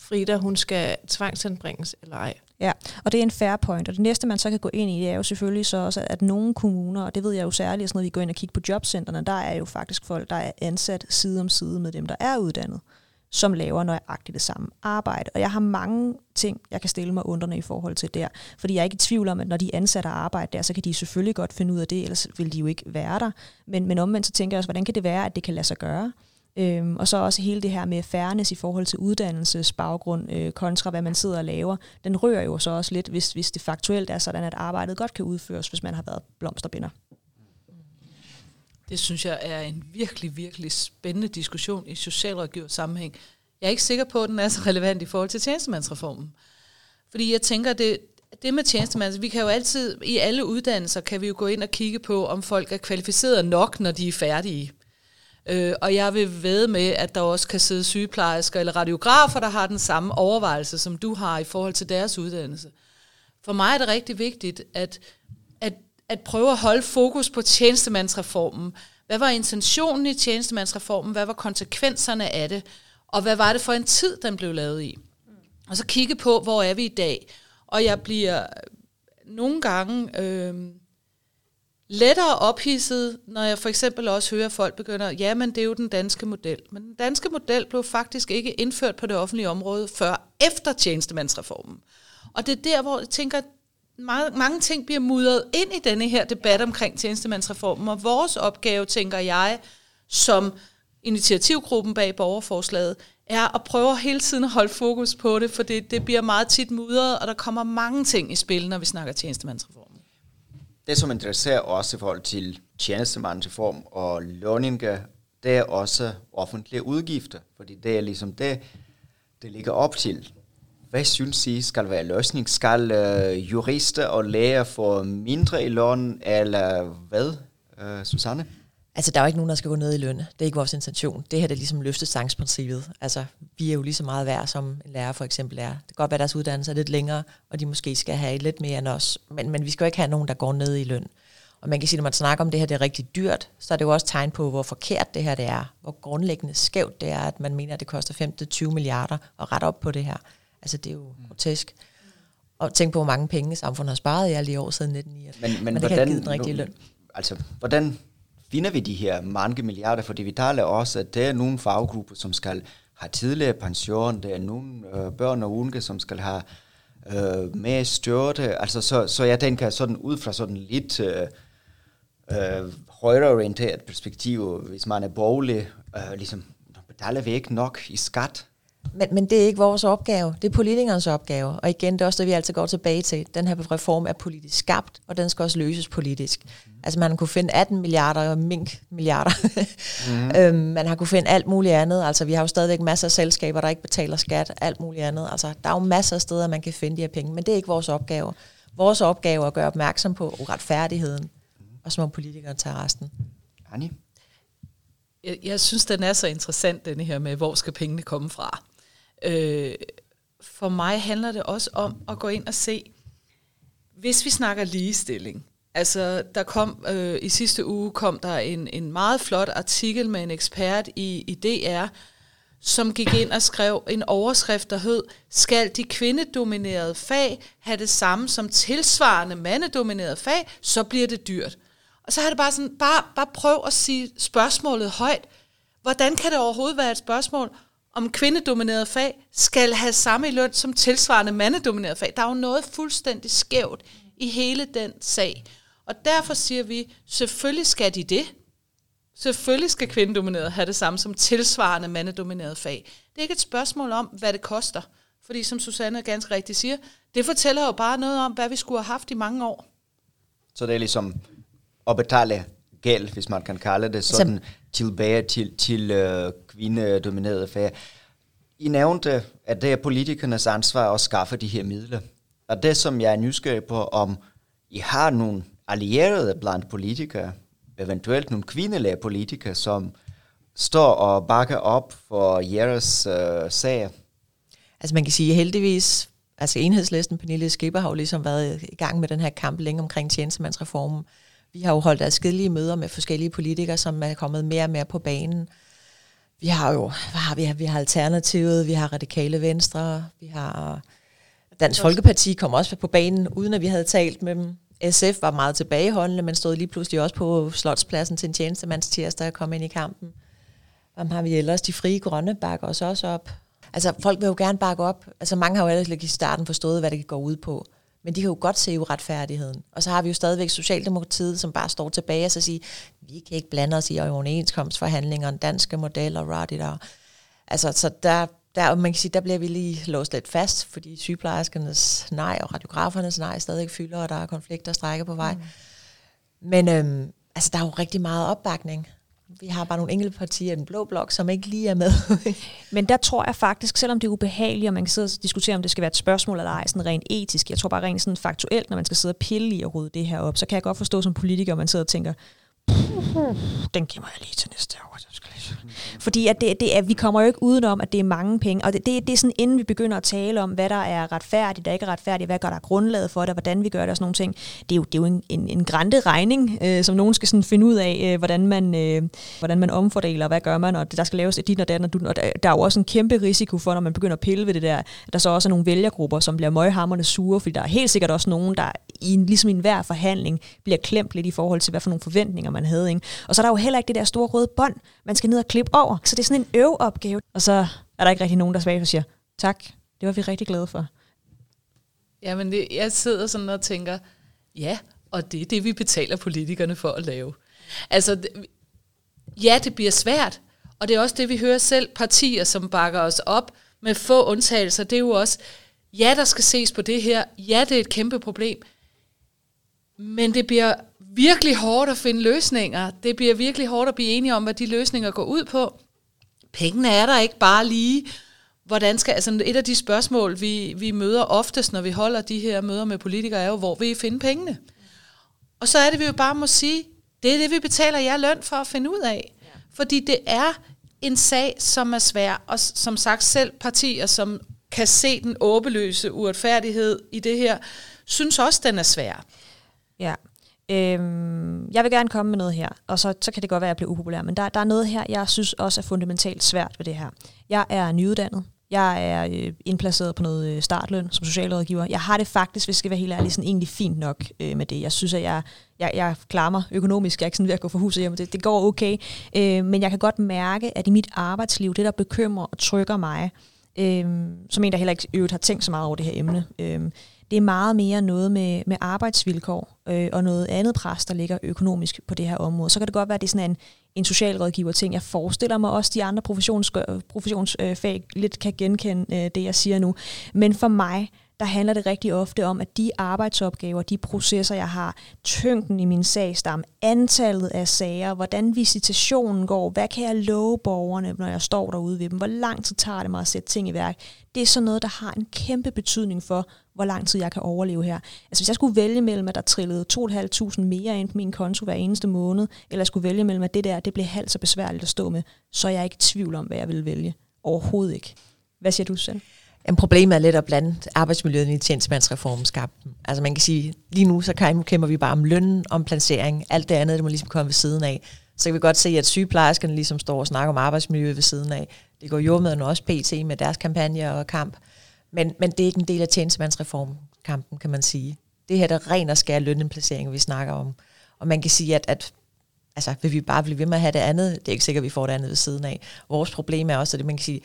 Frida, hun skal tvangsanbringes eller ej. Ja, og det er en fair point. Og det næste, man så kan gå ind i, det er jo selvfølgelig så også, at nogle kommuner, og det ved jeg jo særligt, når vi går ind og kigger på jobcentrene, der er jo faktisk folk, der er ansat side om side med dem, der er uddannet, som laver nøjagtigt det samme arbejde. Og jeg har mange ting, jeg kan stille mig underne i forhold til der, fordi jeg er ikke i tvivl om, at når de ansatte arbejde der, så kan de selvfølgelig godt finde ud af det, ellers vil de jo ikke være der. Men, men omvendt så tænker jeg også, hvordan kan det være, at det kan lade sig gøre? Øhm, og så også hele det her med fairness i forhold til uddannelsesbaggrund øh, kontra hvad man sidder og laver, den rører jo så også lidt, hvis, hvis det faktuelt er sådan, at arbejdet godt kan udføres, hvis man har været blomsterbinder. Det synes jeg er en virkelig, virkelig spændende diskussion i socialrådgivers sammenhæng. Jeg er ikke sikker på, at den er så relevant i forhold til tjenestemandsreformen. Fordi jeg tænker, det, det med tjenestemands, altså, vi kan jo altid, i alle uddannelser, kan vi jo gå ind og kigge på, om folk er kvalificerede nok, når de er færdige. Øh, og jeg vil ved med, at der også kan sidde sygeplejersker eller radiografer, der har den samme overvejelse, som du har i forhold til deres uddannelse. For mig er det rigtig vigtigt, at, at, at prøve at holde fokus på tjenestemandsreformen. Hvad var intentionen i tjenestemandsreformen? Hvad var konsekvenserne af det? Og hvad var det for en tid, den blev lavet i? Og så kigge på, hvor er vi i dag? Og jeg bliver nogle gange... Øh, lettere ophidset, når jeg for eksempel også hører folk begynder, ja, men det er jo den danske model. Men den danske model blev faktisk ikke indført på det offentlige område før efter tjenestemandsreformen. Og det er der, hvor jeg tænker, mange, mange ting bliver mudret ind i denne her debat omkring tjenestemandsreformen, og vores opgave, tænker jeg, som initiativgruppen bag borgerforslaget, er at prøve hele tiden at holde fokus på det, for det, det bliver meget tit mudret, og der kommer mange ting i spil, når vi snakker tjenestemandsreform det, som interesserer os i forhold til tjenestemandsreform og lønninger, det er også offentlige udgifter, fordi det er ligesom det, det ligger op til. Hvad synes I skal være løsning? Skal øh, jurister og læger få mindre i løn, eller hvad, øh, Susanne? Altså, der er jo ikke nogen, der skal gå ned i løn. Det er ikke vores intention. Det her det er ligesom løftestangsprincippet. Altså, vi er jo lige så meget værd, som en lærer for eksempel er. Det kan godt være, at deres uddannelse er lidt længere, og de måske skal have lidt mere end os. Men, men vi skal jo ikke have nogen, der går ned i løn. Og man kan sige, når man snakker om det her, det er rigtig dyrt, så er det jo også tegn på, hvor forkert det her det er. Hvor grundlæggende skævt det er, at man mener, at det koster 5-20 milliarder at rette op på det her. Altså, det er jo mm. grotesk. Og tænk på, hvor mange penge samfundet har sparet i alle de år siden 1989. Men, men, men det hvordan, kan den rigtige løn. Altså, hvordan finder vi de her mange milliarder, fordi vi taler også, at der er nogle faggrupper, som skal have tidligere pension, der er nogle øh, børn og unge, som skal have øh, mere støtte. altså så, så jeg tænker sådan ud fra sådan lidt øh, øh, højreorienteret perspektiv, hvis man er borgerlig, øh, ligesom betaler vi ikke nok i skat, men, men det er ikke vores opgave, det er politikernes opgave. Og igen, det er også det, vi altid går tilbage til. Den her reform er politisk skabt, og den skal også løses politisk. Mm. Altså man kunne finde 18 milliarder og mink milliarder. mm. *laughs* øhm, man har kunne finde alt muligt andet. Altså vi har jo stadigvæk masser af selskaber, der ikke betaler skat, alt muligt andet. Altså der er jo masser af steder, man kan finde de her penge, men det er ikke vores opgave. Vores opgave er at gøre opmærksom på uretfærdigheden, mm. og så må politikere tage resten. Annie? Jeg, jeg synes, den er så interessant, den her med, hvor skal pengene komme fra. Øh, for mig handler det også om at gå ind og se, hvis vi snakker ligestilling, altså der kom øh, i sidste uge kom der en, en meget flot artikel med en ekspert i, i DR, som gik ind og skrev en overskrift, der hed, skal de kvindedominerede fag have det samme som tilsvarende mandedominerede fag, så bliver det dyrt. Og så har det bare sådan, bare, bare prøv at sige spørgsmålet højt. Hvordan kan det overhovedet være et spørgsmål? Om kvindedominerede fag skal have samme løn som tilsvarende mandedominerede fag. Der er jo noget fuldstændig skævt i hele den sag. Og derfor siger vi, selvfølgelig skal de det. Selvfølgelig skal kvindedominerede have det samme som tilsvarende mandedominerede fag. Det er ikke et spørgsmål om, hvad det koster. Fordi som Susanne ganske rigtigt siger, det fortæller jo bare noget om, hvad vi skulle have haft i mange år. Så det er ligesom at betale gæld, hvis man kan kalde det sådan, Som tilbage til, til øh, kvindedominerede fag. I nævnte, at det er politikernes ansvar at skaffe de her midler. Og det, som jeg er nysgerrig på, om I har nogle allierede blandt politikere, eventuelt nogle kvindelige politikere, som står og bakker op for jeres øh, sag? Altså man kan sige heldigvis, altså enhedslisten, Pernille Skipper har jo ligesom været i gang med den her kamp længe omkring tjenestemandsreformen. Vi har jo holdt adskillige møder med forskellige politikere, som er kommet mere og mere på banen. Vi har jo, hvad har vi? Vi har Alternativet, vi har Radikale Venstre, vi har Dansk Folkeparti kom også på banen, uden at vi havde talt med dem. SF var meget tilbageholdende, men stod lige pludselig også på slotspladsen til en tjenestemands tirsdag og kom ind i kampen. Hvem har vi ellers? De frie grønne bakker os også op. Altså, folk vil jo gerne bakke op. Altså, mange har jo ellers i starten forstået, hvad det går ud på. Men de kan jo godt se uretfærdigheden. Og så har vi jo stadigvæk Socialdemokratiet, som bare står tilbage og så siger, vi kan ikke blande os i overenskomstforhandlinger, danske modeller, der. Altså, så der, der, man kan sige, der bliver vi lige låst lidt fast, fordi sygeplejerskernes nej og radiografernes nej stadig fylder, og der er konflikter og strækker på vej. Mm. Men øhm, altså, der er jo rigtig meget opbakning. Vi har bare nogle enkelte partier i den blå blok, som ikke lige er med. *laughs* Men der tror jeg faktisk, selvom det er ubehageligt, og man kan sidde og diskutere, om det skal være et spørgsmål eller ej, sådan rent etisk, jeg tror bare rent sådan faktuelt, når man skal sidde og pille i og rydde det her op, så kan jeg godt forstå som politiker, at man sidder og tænker, den gemmer jeg lige til næste år. Fordi at det, det er, vi kommer jo ikke udenom, at det er mange penge. Og det, det, det er sådan, inden vi begynder at tale om, hvad der er retfærdigt, og ikke er retfærdigt, hvad gør der grundlaget for det, hvordan vi gør det og sådan nogle ting. Det er jo, det er jo en, en, en grænte regning, øh, som nogen skal sådan finde ud af, øh, hvordan, man, øh, hvordan man omfordeler, hvad gør man, og det, der skal laves et dit og den, og, du, og der, der er jo også en kæmpe risiko for, når man begynder at pille ved det der, at der så også er nogle vælgergrupper, som bliver møghammerne sure, fordi der er helt sikkert også nogen, der i en, ligesom i enhver forhandling bliver klemt lidt i forhold til, hvad for nogle forventninger man havde. Ikke? Og så er der jo heller ikke det der store røde bånd, man skal ned og klippe over. Så det er sådan en øveopgave. Og så er der ikke rigtig nogen, der svarer og siger, tak, det var vi rigtig glade for. Ja, men det, jeg sidder sådan og tænker, ja, og det er det, vi betaler politikerne for at lave. Altså, det, ja, det bliver svært, og det er også det, vi hører selv, partier, som bakker os op med få undtagelser, det er jo også, ja, der skal ses på det her, ja, det er et kæmpe problem, men det bliver virkelig hårdt at finde løsninger. Det bliver virkelig hårdt at blive enige om, hvad de løsninger går ud på. Pengene er der ikke bare lige. Hvordan skal, altså et af de spørgsmål, vi, vi møder oftest, når vi holder de her møder med politikere, er jo, hvor vil I finde pengene? Og så er det, vi jo bare må sige, det er det, vi betaler jer løn for at finde ud af. Fordi det er en sag, som er svær, og som sagt selv partier, som kan se den åbeløse uretfærdighed i det her, synes også, den er svær. Ja. Øhm, jeg vil gerne komme med noget her, og så, så kan det godt være, at jeg bliver upopulær, men der, der er noget her, jeg synes også er fundamentalt svært ved det her. Jeg er nyuddannet. Jeg er øh, indplaceret på noget øh, startløn som socialrådgiver. Jeg har det faktisk, hvis jeg skal være helt ærlig, sådan egentlig fint nok øh, med det. Jeg synes, at jeg, jeg, jeg klarer mig økonomisk. Jeg er ikke sådan ved at gå for huset hjem. Det, det går okay. Øh, men jeg kan godt mærke, at i mit arbejdsliv, det der bekymrer og trykker mig, øh, som en, der heller ikke øvrigt har tænkt så meget over det her emne, øh, det er meget mere noget med, med arbejdsvilkår øh, og noget andet pres, der ligger økonomisk på det her område. Så kan det godt være, at det er sådan en, en socialrådgiver ting. Jeg forestiller mig også, at de andre professions, professionsfag lidt kan genkende øh, det, jeg siger nu. Men for mig, der handler det rigtig ofte om, at de arbejdsopgaver, de processer, jeg har, tyngden i min sagstam, antallet af sager, hvordan visitationen går, hvad kan jeg love borgerne, når jeg står derude ved dem, hvor lang tid tager det mig at sætte ting i værk, det er sådan noget, der har en kæmpe betydning for, hvor lang tid jeg kan overleve her. Altså hvis jeg skulle vælge mellem, at der trillede 2.500 mere ind på min konto hver eneste måned, eller jeg skulle vælge mellem, at det der, det blev halvt så besværligt at stå med, så er jeg ikke i tvivl om, hvad jeg vil vælge. Overhovedet ikke. Hvad siger du selv? Jamen, problem er lidt at blande arbejdsmiljøet i tjenestemandsreformen skabte. Altså man kan sige, lige nu så kæmper vi bare om lønnen, om placering, alt det andet, det må ligesom komme ved siden af. Så kan vi godt se, at sygeplejerskerne ligesom står og snakker om arbejdsmiljøet ved siden af. Det går jo med også PT med deres kampagne og kamp. Men, men det er ikke en del af tjenestemandsreformkampen, kan man sige. Det her der ren og skær lønindplacering, vi snakker om. Og man kan sige, at, at altså, vil vi bare blive ved med at have det andet? Det er ikke sikkert, at vi får det andet ved siden af. Vores problem er også, at man kan sige,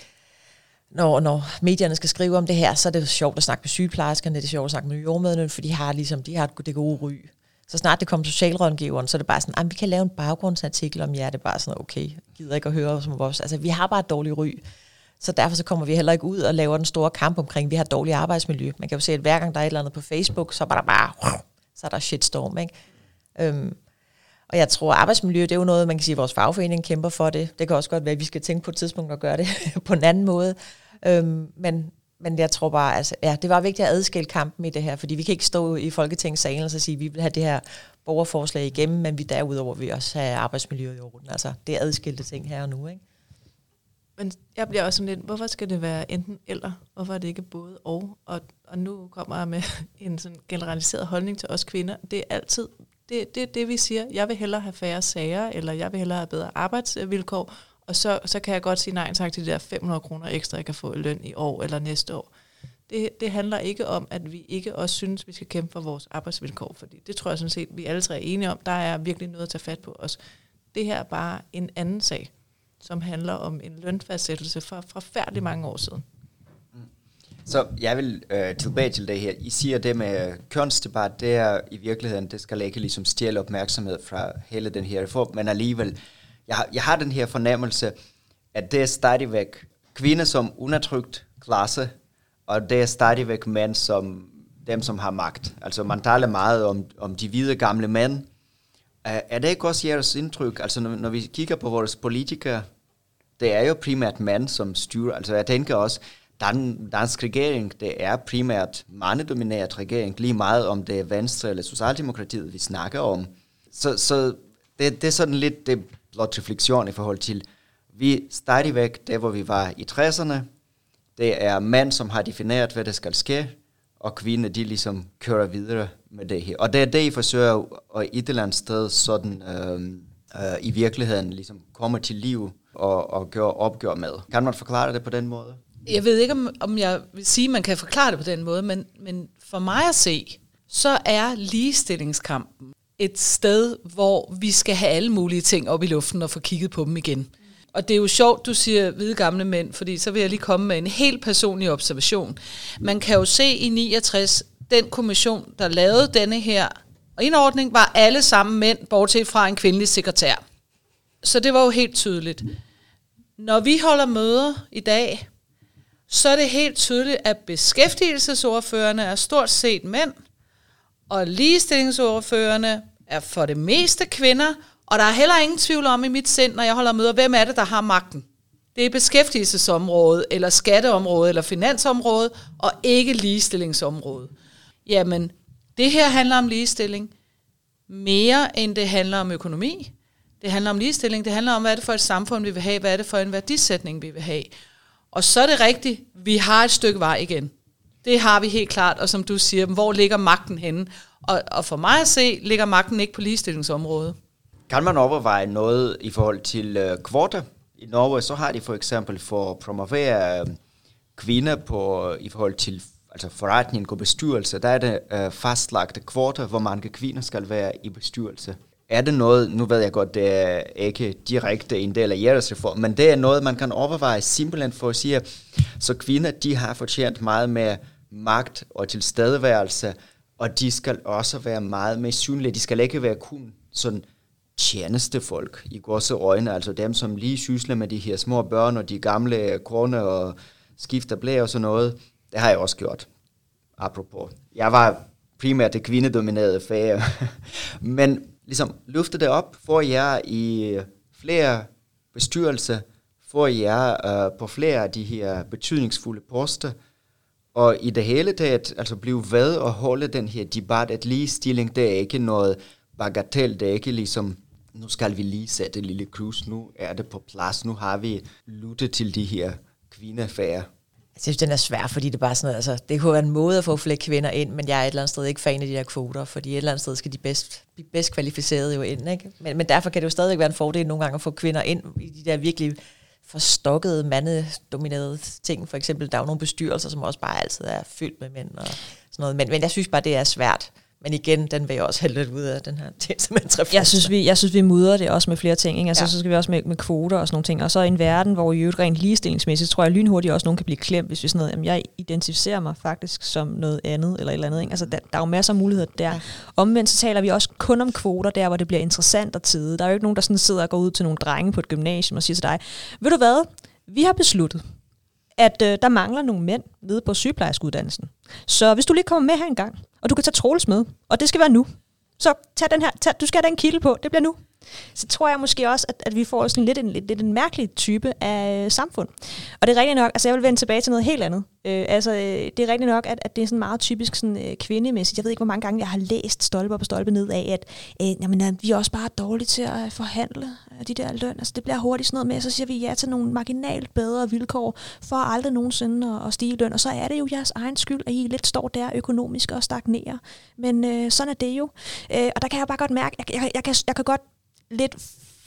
når, når medierne skal skrive om det her, så er det sjovt at snakke med sygeplejerskerne, det er sjovt at snakke med jordmøderne, for de har ligesom, de har det gode ry. Så snart det kommer socialrådgiveren, så er det bare sådan, at vi kan lave en baggrundsartikel om jer, det er bare sådan, okay, gider ikke at høre som vores, altså vi har bare et dårligt ry. Så derfor så kommer vi heller ikke ud og laver den store kamp omkring, at vi har dårligt arbejdsmiljø. Man kan jo se, at hver gang der er et eller andet på Facebook, så er der bare, så er der shitstorm, ikke? Øhm, og jeg tror, at arbejdsmiljø, det er jo noget, man kan sige, at vores fagforening kæmper for det. Det kan også godt være, at vi skal tænke på et tidspunkt at gøre det *laughs* på en anden måde. Øhm, men, men jeg tror bare, altså, ja, det var vigtigt at adskille kampen i det her, fordi vi kan ikke stå i Folketingssalen og så sige, at vi vil have det her borgerforslag igennem, men vi derudover vil også have arbejdsmiljøet i orden. Altså, det er adskilte ting her og nu, ikke? Men jeg bliver også sådan lidt, hvorfor skal det være enten eller? Hvorfor er det ikke både og? Og, og nu kommer jeg med *laughs* en sådan generaliseret holdning til os kvinder. Det er altid det, det, det, vi siger. Jeg vil hellere have færre sager, eller jeg vil hellere have bedre arbejdsvilkår, Og så, så kan jeg godt sige nej tak til de der 500 kroner ekstra, jeg kan få i løn i år eller næste år. Det, det handler ikke om, at vi ikke også synes, vi skal kæmpe for vores arbejdsvilkår, fordi det tror jeg sådan set, vi alle tre er enige om. Der er virkelig noget at tage fat på os. Det her er bare en anden sag, som handler om en lønfastsættelse fra, fra færdig mange år siden. Så jeg vil øh, tilbage til det her. I siger det med kønsdebat, det er i virkeligheden, det skal ikke ligesom stjæle opmærksomhed fra hele den her reform, men alligevel, jeg, har, jeg har den her fornemmelse, at det er stadigvæk kvinder som undertrykt klasse, og det er stadigvæk mænd som dem, som har magt. Altså man taler meget om, om de hvide gamle mænd. Er, er det ikke også jeres indtryk? Altså når, når vi kigger på vores politikere, det er jo primært mænd, som styrer. Altså jeg tænker også, Dan, dansk regering, det er primært mandedomineret regering, lige meget om det er Venstre eller Socialdemokratiet, vi snakker om. Så, så det, det er sådan lidt det blot refleksion i forhold til, vi stadigvæk, der hvor vi var i 60'erne, det er mænd, som har defineret, hvad der skal ske, og kvinder, de ligesom kører videre med det her. Og det er det, I forsøger at et eller andet sted sådan øh, øh, i virkeligheden ligesom kommer til liv og, og gøre opgør med. Kan man forklare det på den måde? Jeg ved ikke, om, om jeg vil sige, at man kan forklare det på den måde, men, men for mig at se, så er ligestillingskampen et sted, hvor vi skal have alle mulige ting op i luften og få kigget på dem igen. Og det er jo sjovt, du siger hvide gamle mænd, fordi så vil jeg lige komme med en helt personlig observation. Man kan jo se i 69, den kommission, der lavede denne her indordning, var alle sammen mænd, bortset fra en kvindelig sekretær. Så det var jo helt tydeligt. Når vi holder møder i dag, så er det helt tydeligt, at beskæftigelsesordførende er stort set mænd, og ligestillingsordførende er for det meste kvinder, og der er heller ingen tvivl om i mit sind, når jeg holder møder, hvem er det, der har magten. Det er beskæftigelsesområdet, eller skatteområdet, eller finansområdet, og ikke ligestillingsområdet. Jamen, det her handler om ligestilling mere end det handler om økonomi. Det handler om ligestilling, det handler om, hvad er det for et samfund, vi vil have, hvad er det for en værdisætning, vi vil have. Og så er det rigtigt, vi har et stykke vej igen. Det har vi helt klart, og som du siger, hvor ligger magten henne? Og, og for mig at se, ligger magten ikke på ligestillingsområdet. Kan man overveje noget i forhold til øh, kvoter? I Norge så har de for eksempel for at promovere øh, kvinder på, øh, i forhold til altså forretning og bestyrelse, der er det øh, fastlagte kvoter, hvor mange kvinder skal være i bestyrelse. Er det noget, nu ved jeg godt, det er ikke direkte en del af jeres reform, men det er noget, man kan overveje simpelthen for at sige, så kvinder, de har fortjent meget mere magt og tilstedeværelse, og de skal også være meget mere synlige. De skal ikke være kun sådan tjenestefolk i godse øjne, altså dem, som lige sysler med de her små børn og de gamle kroner og skifter blæ og sådan noget. Det har jeg også gjort, apropos. Jeg var primært det kvindedominerede fag, *laughs* men ligesom løfte det op, få jer i flere bestyrelser, få jer øh, på flere af de her betydningsfulde poster, og i det hele taget, altså blive ved at holde den her debat, at ligestilling, det er ikke noget bagatel, det er ikke ligesom, nu skal vi lige sætte lille krus, nu er det på plads, nu har vi lyttet til de her kvindefærre. Jeg synes, den er svær, fordi det er bare sådan noget, altså, det kunne være en måde at få flere kvinder ind, men jeg er et eller andet sted ikke fan af de der kvoter, fordi et eller andet sted skal de bedst, de bedst kvalificerede jo ind, ikke? Men, men derfor kan det jo stadig være en fordel nogle gange at få kvinder ind i de der virkelig forstokkede, mandedominerede ting. For eksempel, der er jo nogle bestyrelser, som også bare altid er fyldt med mænd og sådan noget. Men, men jeg synes bare, det er svært. Men igen, den vil jeg også have lidt ud af, den her testamentsreform. Jeg synes, vi, jeg synes, vi mudrer det også med flere ting. Ikke? Altså, ja. Så skal vi også med, med kvoter og sådan nogle ting. Og så i en verden, hvor i øvrigt rent ligestillingsmæssigt, tror jeg lynhurtigt også nogen kan blive klemt, hvis vi sådan noget, jamen, jeg identificerer mig faktisk som noget andet, eller et eller andet. Ikke? Altså, der, der er jo masser af muligheder der. Ja. Omvendt så taler vi også kun om kvoter, der hvor det bliver interessant og tid. Der er jo ikke nogen, der sådan sidder og går ud til nogle drenge på et gymnasium og siger til dig, ved du hvad, vi har besluttet, at øh, der mangler nogle mænd nede på sygeplejerskeuddannelsen. Så hvis du lige kommer med her en gang, og du kan tage Troels med, og det skal være nu, så tag den her, tag, du skal have den kilde på, det bliver nu så tror jeg måske også, at, at vi får sådan lidt en, lidt, lidt en mærkelig type af øh, samfund. Og det er rigtigt nok, altså jeg vil vende tilbage til noget helt andet. Øh, altså øh, det er rigtigt nok, at, at det er sådan meget typisk sådan, øh, kvindemæssigt. Jeg ved ikke, hvor mange gange jeg har læst stolpe på stolpe ned af, at øh, jamen, at vi er også bare dårlige til at forhandle de der løn. Altså det bliver hurtigt sådan noget med, så siger vi ja til nogle marginalt bedre vilkår, for aldrig nogensinde at, at stige løn. Og så er det jo jeres egen skyld, at I lidt står der økonomisk og stagnerer. Men øh, sådan er det jo. Øh, og der kan jeg bare godt mærke, jeg, jeg, jeg, kan, jeg kan godt lidt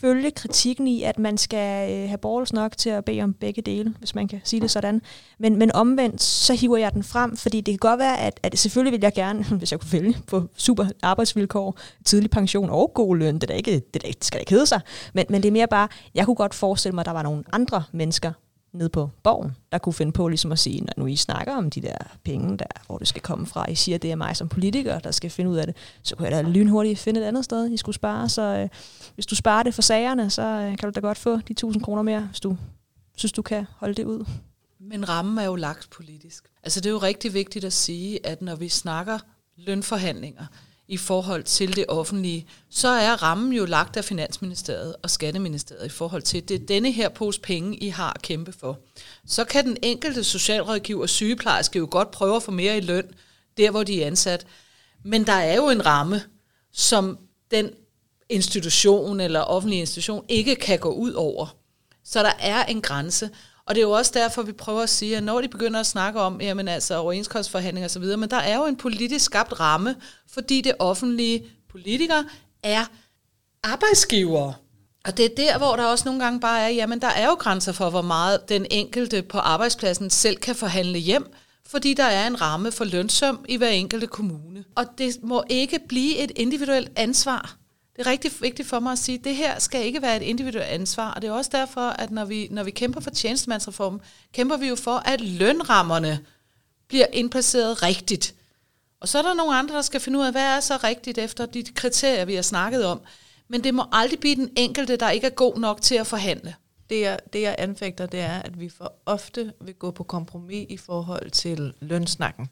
følge kritikken i, at man skal øh, have balls nok til at bede om begge dele, hvis man kan sige det sådan. Men, men omvendt, så hiver jeg den frem, fordi det kan godt være, at, at selvfølgelig vil jeg gerne, *laughs* hvis jeg kunne vælge på super arbejdsvilkår, tidlig pension og god løn, det, er da ikke, det, er da ikke, det skal da ikke hedde sig. Men, men det er mere bare, jeg kunne godt forestille mig, at der var nogle andre mennesker, ned på borgen, der kunne finde på ligesom at sige, når nu I snakker om de der penge, der, hvor det skal komme fra, I siger, det er mig som politiker, der skal finde ud af det, så kunne jeg da lynhurtigt finde et andet sted, I skulle spare. Så øh, hvis du sparer det for sagerne, så øh, kan du da godt få de 1000 kroner mere, hvis du synes, du kan holde det ud. Men rammen er jo lagt politisk. Altså det er jo rigtig vigtigt at sige, at når vi snakker lønforhandlinger, i forhold til det offentlige, så er rammen jo lagt af Finansministeriet og Skatteministeriet i forhold til, det er denne her pose penge, I har at kæmpe for. Så kan den enkelte socialrådgiver og sygeplejerske jo godt prøve at få mere i løn, der hvor de er ansat. Men der er jo en ramme, som den institution eller offentlig institution ikke kan gå ud over. Så der er en grænse. Og det er jo også derfor, vi prøver at sige, at når de begynder at snakke om jamen altså, overenskomstforhandlinger osv., men der er jo en politisk skabt ramme, fordi det offentlige politikere er arbejdsgivere. Og det er der, hvor der også nogle gange bare er, jamen der er jo grænser for, hvor meget den enkelte på arbejdspladsen selv kan forhandle hjem, fordi der er en ramme for lønsøm i hver enkelte kommune. Og det må ikke blive et individuelt ansvar det er rigtig vigtigt for mig at sige, at det her skal ikke være et individuelt ansvar, og det er også derfor, at når vi, når vi kæmper for tjenestemandsreformen, kæmper vi jo for, at lønrammerne bliver indplaceret rigtigt. Og så er der nogle andre, der skal finde ud af, hvad er så rigtigt efter de kriterier, vi har snakket om. Men det må aldrig blive den enkelte, der ikke er god nok til at forhandle. Det jeg, det jeg anfægter, det er, at vi for ofte vil gå på kompromis i forhold til lønsnakken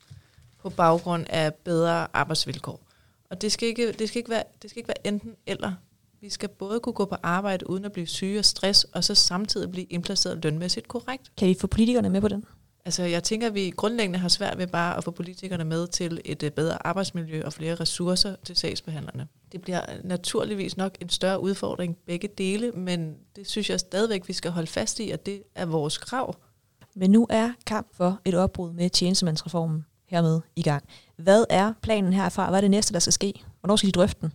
på baggrund af bedre arbejdsvilkår. Og det skal ikke, det skal ikke, være, det skal ikke være enten eller. Vi skal både kunne gå på arbejde uden at blive syge og stress, og så samtidig blive indplaceret lønmæssigt korrekt. Kan vi få politikerne med på den? Altså, jeg tænker, at vi grundlæggende har svært ved bare at få politikerne med til et øh, bedre arbejdsmiljø og flere ressourcer til sagsbehandlerne. Det bliver naturligvis nok en større udfordring begge dele, men det synes jeg stadigvæk, vi skal holde fast i, at det er vores krav. Men nu er kamp for et opbrud med tjenestemandsreformen hermed i gang. Hvad er planen herfra? Hvad er det næste, der skal ske? Hvornår skal de drøfte den?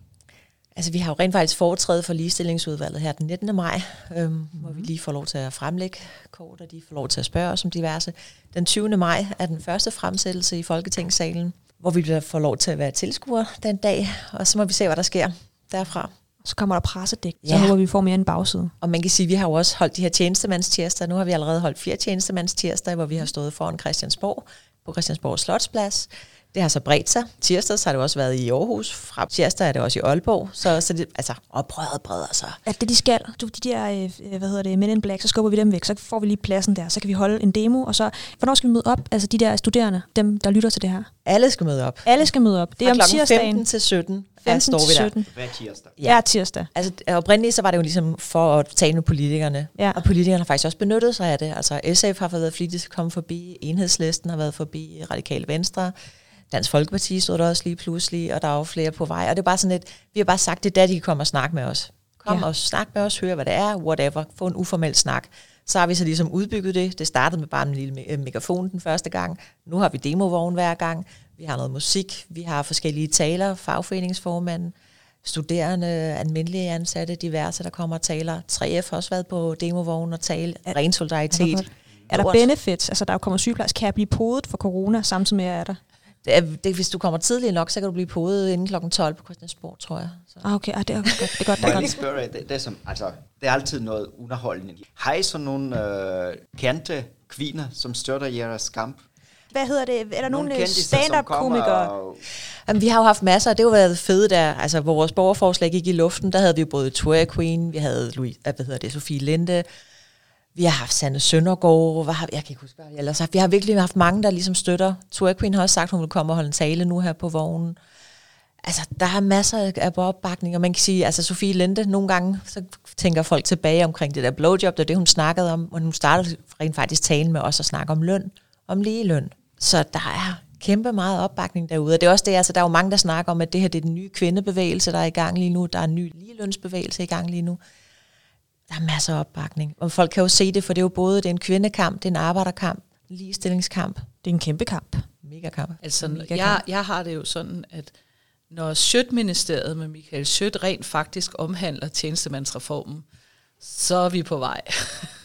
Altså, vi har jo rent faktisk foretrædet for ligestillingsudvalget her den 19. maj, øhm, mm. hvor vi lige får lov til at fremlægge kort, og de får lov til at spørge os om diverse. Den 20. maj er den første fremsættelse i Folketingssalen, hvor vi får lov til at være tilskuere den dag, og så må vi se, hvad der sker derfra. Så kommer der pressedæk, ja. så håber vi får mere en bagside. Og man kan sige, at vi har jo også holdt de her tjenestemandstirsdag. Nu har vi allerede holdt fire tjenestemandstirsdag, hvor vi har stået foran Christiansborg på Christiansborg Slotsplads. Det har så bredt sig. Tirsdag har det også været i Aarhus. Fra tirsdag er det også i Aalborg. Så, så det, altså, oprøret breder sig. Ja, det de skal. Du, de der, øh, hvad hedder det, Men in Black, så skubber vi dem væk. Så får vi lige pladsen der. Så kan vi holde en demo. Og så, hvornår skal vi møde op? Altså de der studerende, dem der lytter til det her. Alle skal møde op. Alle skal møde op. Det er Fra om tirsdagen. 15 til 17. 15 står vi der. 17. Hver tirsdag. Ja. Hver tirsdag. Altså oprindeligt så var det jo ligesom for at tale med politikerne. Ja. Og politikerne har faktisk også benyttet sig af det. Altså SF har været flittigt komme forbi. Enhedslisten har været forbi. Radikale Venstre. Dansk Folkeparti stod der også lige pludselig, og der er jo flere på vej. Og det er bare sådan et, vi har bare sagt, det er der, de kan komme og snakke med os. Kom ja. og snak med os, høre hvad det er, whatever, få en uformel snak. Så har vi så ligesom udbygget det. Det startede med bare en lille megafon den første gang. Nu har vi demovogn hver gang. Vi har noget musik. Vi har forskellige taler, fagforeningsformanden, studerende, almindelige ansatte, diverse, der kommer og taler. 3F har også været på demovogn og tale. Ren solidaritet. Er der benefits? Altså, der kommer sygeplejersker. Kan jeg blive podet for corona, samtidig med, at jeg er der? Det er, det, hvis du kommer tidligt nok, så kan du blive podet inden kl. 12 på Christiansborg, tror jeg. Så. Ah, okay, ah, det er godt. Det er godt, det er godt. Spørge, det, det, er som, altså, det er altid noget underholdende. Har I så nogle øh, kendte kvinder, som støtter jeres kamp? Hvad hedder det? Er der nogle, nogle stand-up-komikere? Og... Jamen, vi har jo haft masser, det har jo været fedt der, altså hvor vores borgerforslag gik i luften, der havde vi jo både Twerk Queen, vi havde Louis, hvad hedder det, Sofie Linde, vi har haft Sande Søndergaard, hvad har, jeg kan ikke huske, hvad jeg ellers Vi har virkelig haft mange, der ligesom støtter. Tour Queen har også sagt, at hun vil komme og holde en tale nu her på vognen. Altså, der er masser af opbakning, og man kan sige, altså Sofie Linde, nogle gange, så tænker folk tilbage omkring det der blowjob, det er det, hun snakkede om, og hun startede rent faktisk talen med os at snakke om løn, om lige løn. Så der er kæmpe meget opbakning derude, og det er også det, altså der er jo mange, der snakker om, at det her det er den nye kvindebevægelse, der er i gang lige nu, der er en ny ligelønsbevægelse i gang lige nu der er masser af opbakning. Og folk kan jo se det, for det er jo både det er en kvindekamp, det er en arbejderkamp, en ligestillingskamp. Det er en kæmpe kamp. Mega kamp. Altså, Mega jeg, kamp. jeg har det jo sådan, at når Sjøtministeriet med Michael Sjøt rent faktisk omhandler tjenestemandsreformen, så er vi på vej. *laughs*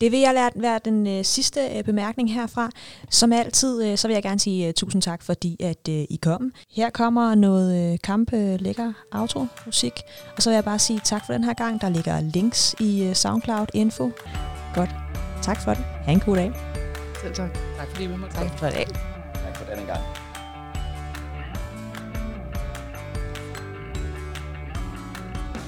Det vil jeg lade være den øh, sidste øh, bemærkning herfra. Som altid, øh, så vil jeg gerne sige øh, tusind tak, fordi at øh, I kom. Her kommer noget øh, kampe lækker outro-musik, og så vil jeg bare sige tak for den her gang. Der ligger links i øh, SoundCloud-info. Godt. Tak for det. Ha' en god dag. Selv tak. Tak fordi vi måtte Tak for i dag. Tak for denne gang.